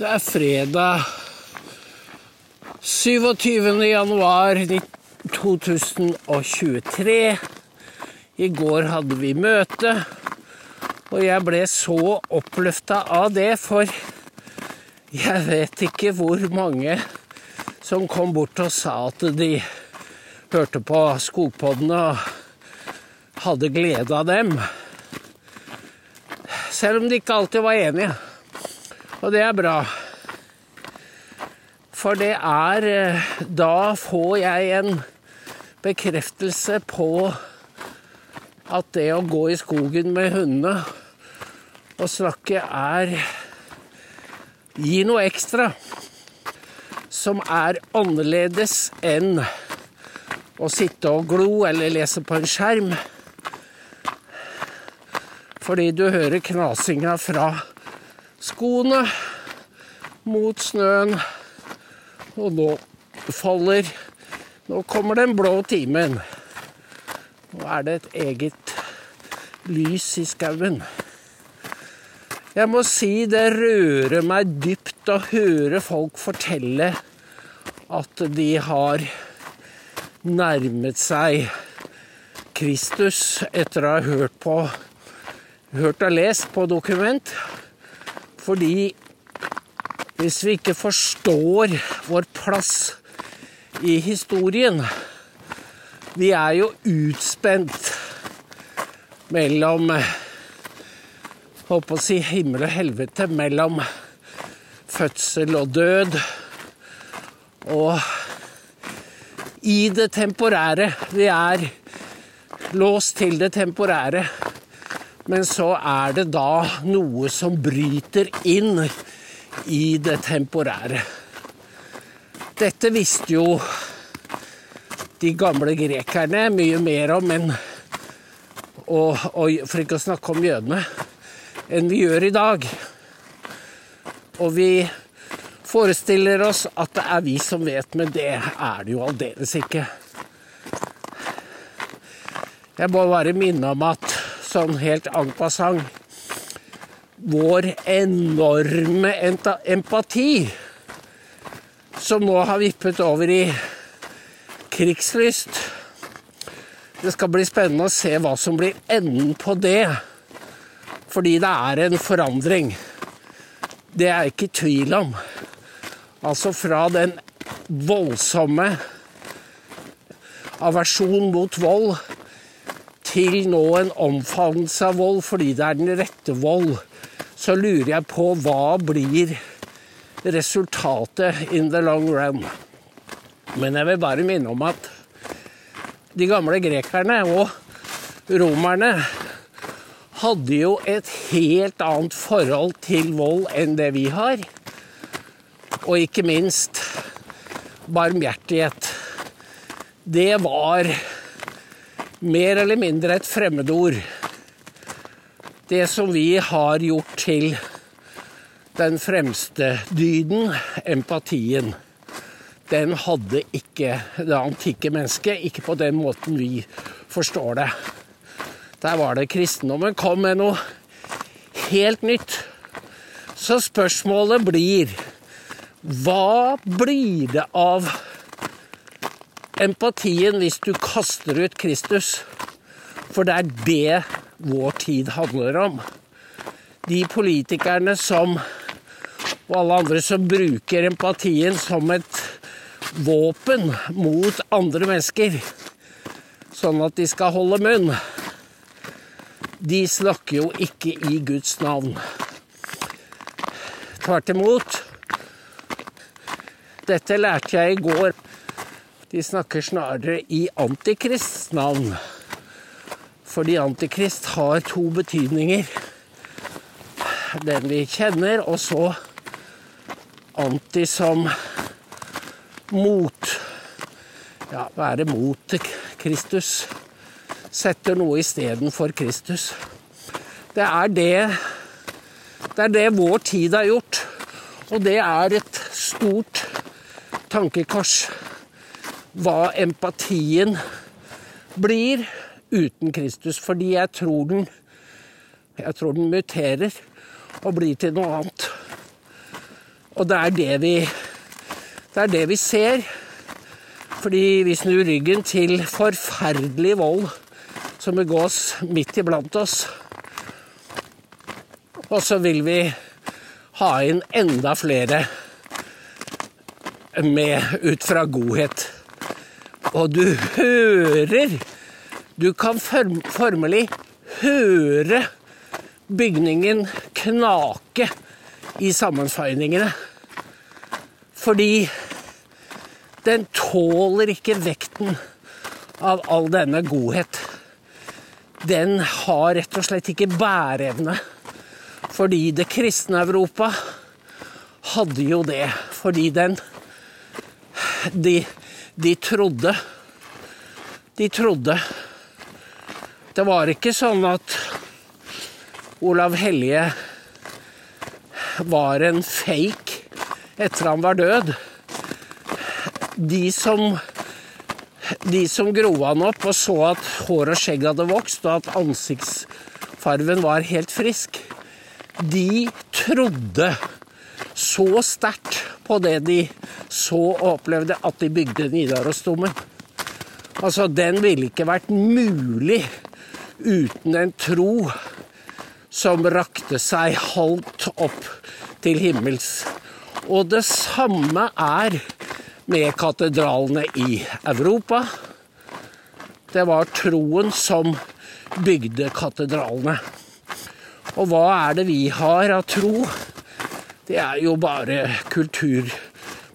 Det er fredag 27. januar 2023. I går hadde vi møte, og jeg ble så oppløfta av det, for jeg vet ikke hvor mange som kom bort og sa at de hørte på Skogpodden og hadde glede av dem. Selv om de ikke alltid var enige. Og det er bra. For det er eh, Da får jeg en bekreftelse på at det å gå i skogen med hundene og snakke er Gi noe ekstra. Som er annerledes enn å sitte og glo eller lese på en skjerm. Fordi du hører knasinga fra skoene mot snøen. Og nå faller Nå kommer den blå timen. Nå er det et eget lys i skauen. Jeg må si det rører meg dypt å høre folk fortelle at de har nærmet seg Kristus etter å ha hørt på hørt og lest på dokument. Fordi hvis vi ikke forstår vår plass i historien Vi er jo utspent mellom Holdt på å si himmel og helvete. Mellom fødsel og død. Og i det temporære. Vi er låst til det temporære. Men så er det da noe som bryter inn i det temporære. Dette visste jo de gamle grekerne mye mer om enn og, og for ikke å snakke om jødene enn vi gjør i dag. Og vi forestiller oss at det er vi som vet, men det er det jo aldeles ikke. Jeg må bare minne om at sånn helt en passant Vår enorme empati, som nå har vippet over i krigslyst Det skal bli spennende å se hva som blir enden på det. Fordi det er en forandring. Det er jeg ikke i tvil om. Altså fra den voldsomme aversjon mot vold til nå en omfavnelse av vold fordi det er den rette vold, så lurer jeg på hva blir resultatet in the long run. Men jeg vil bare minne om at de gamle grekerne og romerne hadde jo et helt annet forhold til vold enn det vi har. Og ikke minst barmhjertighet. Det var mer eller mindre et fremmedord. Det som vi har gjort til den fremste dyden, empatien, den hadde ikke det antikke mennesket. Ikke på den måten vi forstår det. Der var det kristendommen kom med noe helt nytt. Så spørsmålet blir hva blir det av empatien hvis du kaster ut Kristus. For det er det vår tid handler om. De politikerne som og alle andre som bruker empatien som et våpen mot andre mennesker, sånn at de skal holde munn, de snakker jo ikke i Guds navn. Tvert imot. Dette lærte jeg i går. De snakker snarere i Antikrists navn. Fordi Antikrist har to betydninger. Den vi kjenner, og så anti som mot. Ja, være mot Kristus. Setter noe istedenfor Kristus. Det er det Det er det vår tid har gjort. Og det er et stort tankekors hva empatien blir uten Kristus. Fordi jeg tror den jeg tror den muterer og blir til noe annet. Og det er det vi Det er det vi ser. Fordi vi snur ryggen til forferdelig vold som begås midt iblant oss. Og så vil vi ha inn enda flere med ut fra godhet. Og du hører Du kan formelig høre bygningen knake i sammenføyningene. Fordi den tåler ikke vekten av all denne godhet. Den har rett og slett ikke bæreevne. Fordi det kristne Europa hadde jo det. Fordi den De, de trodde De trodde Det var ikke sånn at Olav Hellige var en fake etter han var død. De som, de som gro han opp og så at hår og skjegg hadde vokst, og at ansiktsfarven var helt frisk, de trodde så sterkt på det de så opplevde, at de bygde Nidarosdomen. Altså, den ville ikke vært mulig uten en tro som rakte seg halvt opp til himmels. Og det samme er med katedralene i Europa. Det var troen som bygde katedralene. Og hva er det vi har av tro? Det er jo bare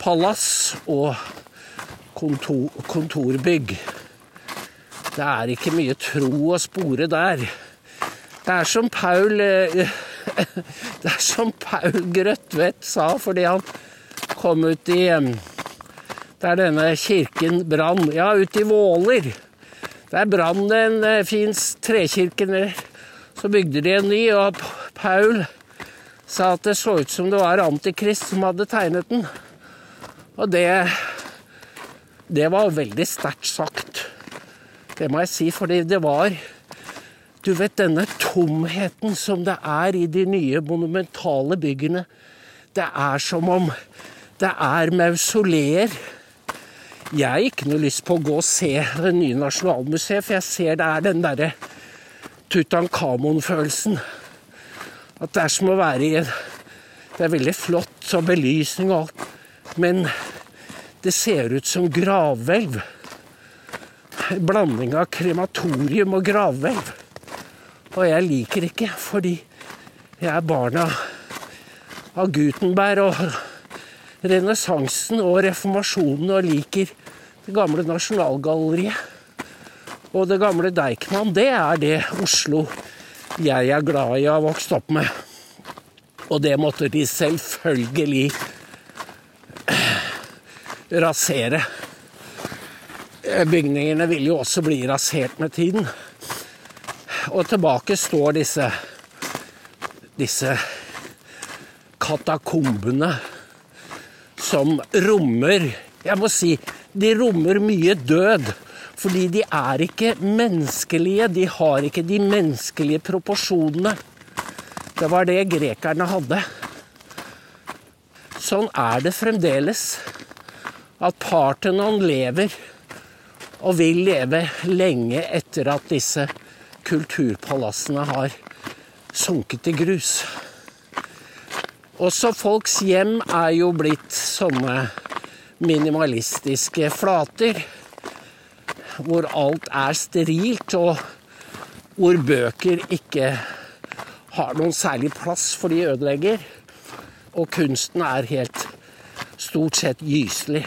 kulturpalass og kontor, kontorbygg. Det er ikke mye tro å spore der. Det er som Paul eh, Det er som Paul Grøtvedt sa fordi han kom ut i Der denne kirken brann. Ja, ut i Våler. Der brann det en eh, fin trekirke. Så bygde de en ny, og Paul sa at det så ut som det var Antikrist som hadde tegnet den. Og det Det var veldig sterkt sagt. Det må jeg si, fordi det var du vet denne tomheten som det er i de nye monumentale byggene. Det er som om det er mausoleer. Jeg har ikke noe lyst på å gå og se det nye Nasjonalmuseet, for jeg ser det er den derre Tutankhamon-følelsen. At det er som å være i en Det er veldig flott og belysning og alt, men det ser ut som gravhvelv. Blanding av krematorium og gravhvelv. Og jeg liker ikke, fordi jeg er barna av Gutenberg og renessansen og reformasjonen og liker det gamle Nasjonalgalleriet. Og det gamle Deichman, det er det Oslo jeg er glad i å ha vokst opp med. Og det måtte de selvfølgelig rasere. Bygningene vil jo også bli rasert med tiden. Og tilbake står disse disse katakombene som rommer Jeg må si de rommer mye død. Fordi de er ikke menneskelige. De har ikke de menneskelige proporsjonene. Det var det grekerne hadde. Sånn er det fremdeles. At Parthenon lever, og vil leve lenge etter at disse kulturpalassene har sunket i grus. Også folks hjem er jo blitt sånne minimalistiske flater. Hvor alt er sterilt, og hvor bøker ikke har noen særlig plass, for de ødelegger. Og kunsten er helt stort sett gyselig.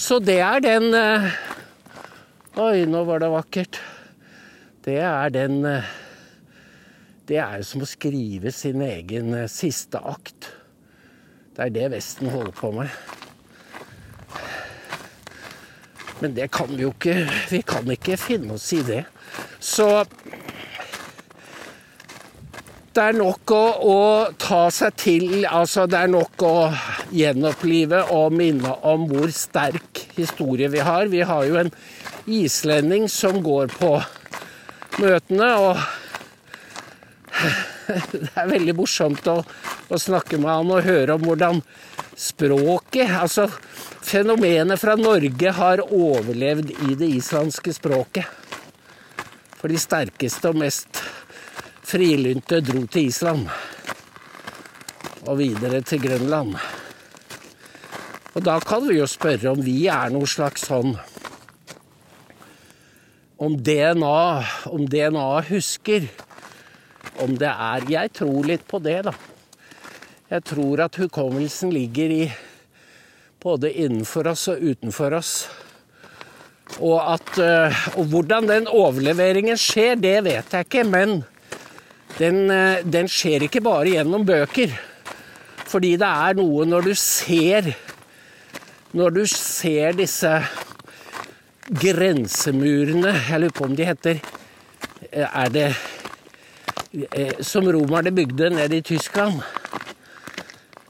Så det er den eh, Oi, nå var det vakkert det er den eh, Det er som å skrive sin egen eh, siste akt. Det er det Vesten holder på med. Men det kan vi jo ikke Vi kan ikke finne oss i det. Så det er nok å, å, ta seg til Altså, det er nok å gjenopplive og minne om hvor sterk historie vi har. Vi har jo en islending som går på møtene. og det er veldig morsomt å, å, snakke med han og høre om hvordan språket, altså fenomenet fra Norge, har overlevd i det islandske språket. For de sterkeste og mest frilynte dro til Island. Og videre til Grønland. Og da kan vi jo spørre om vi er noe slags sånn Om DNA, om DNA husker om det er Jeg tror litt på det, da. Jeg tror at hukommelsen ligger i både innenfor oss og utenfor oss. Og, at, eh, og hvordan den overleveringen skjer, det vet jeg ikke. Men den, eh, den skjer ikke bare gjennom bøker. Fordi det er noe når du ser Når du ser disse grensemurene Jeg lurer på om de heter eh, Er det Eh, som romerne bygde nede i Tyskland.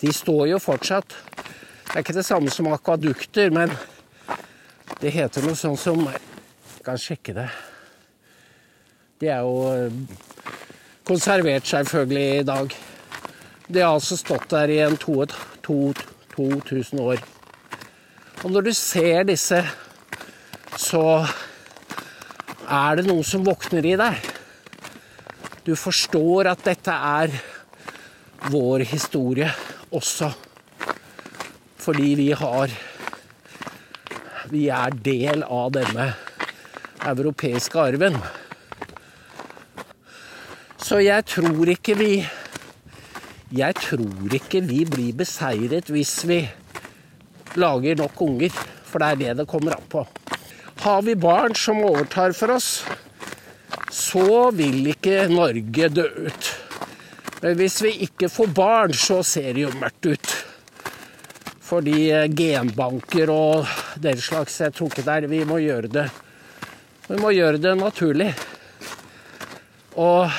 De står jo fortsatt. Det er ikke det samme som akvadukter, men det heter noe sånn som Jeg kan sjekke det. De er jo eh, konservert selvfølgelig i dag. De har altså stått der i en 2000 år. Og når du ser disse, så er det noe som våkner i deg. Du forstår at dette er vår historie også. Fordi vi har Vi er del av denne europeiske arven. Så jeg tror ikke vi Jeg tror ikke vi blir beseiret hvis vi lager nok unger. For det er det det kommer an på. Har vi barn som overtar for oss, så vil ikke Norge dø ut. Men hvis vi ikke får barn, så ser det jo mørkt ut. Fordi eh, genbanker og den slags Jeg tror ikke det er Vi må gjøre det Vi må gjøre det naturlig. Og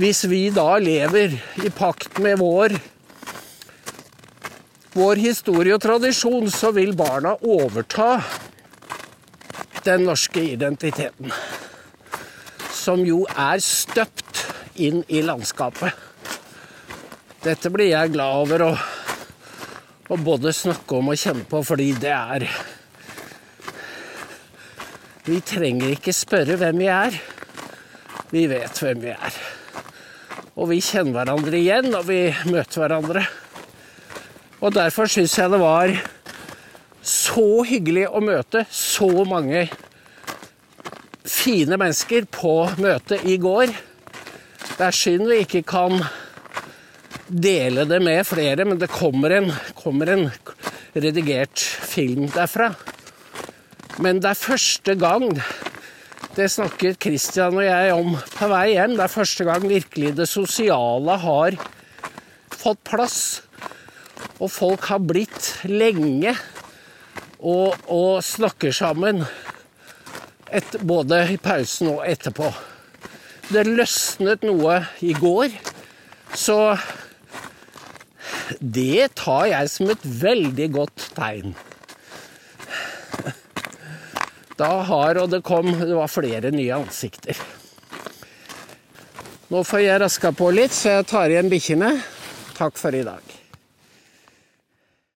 hvis vi da lever i pakt med vår vår historie og tradisjon, så vil barna overta den norske identiteten. Som jo er støpt inn i landskapet. Dette blir jeg glad over å, å både snakke om og kjenne på, fordi det er Vi trenger ikke spørre hvem vi er. Vi vet hvem vi er. Og vi kjenner hverandre igjen når vi møter hverandre. Og derfor syns jeg det var så hyggelig å møte så mange fine mennesker på møtet i går. Det er synd vi ikke kan dele det med flere, men det kommer en, kommer en redigert film derfra. Men det er første gang Det snakket Christian og jeg om på vei hjem. Det er første gang virkelig det sosiale har fått plass. Og folk har blitt lenge og, og snakker sammen. Et, både i pausen og etterpå. Det løsnet noe i går, så det tar jeg som et veldig godt tegn. Da har, og det kom, det var flere nye ansikter. Nå får jeg raska på litt, så jeg tar igjen bikkjene. Takk for i dag.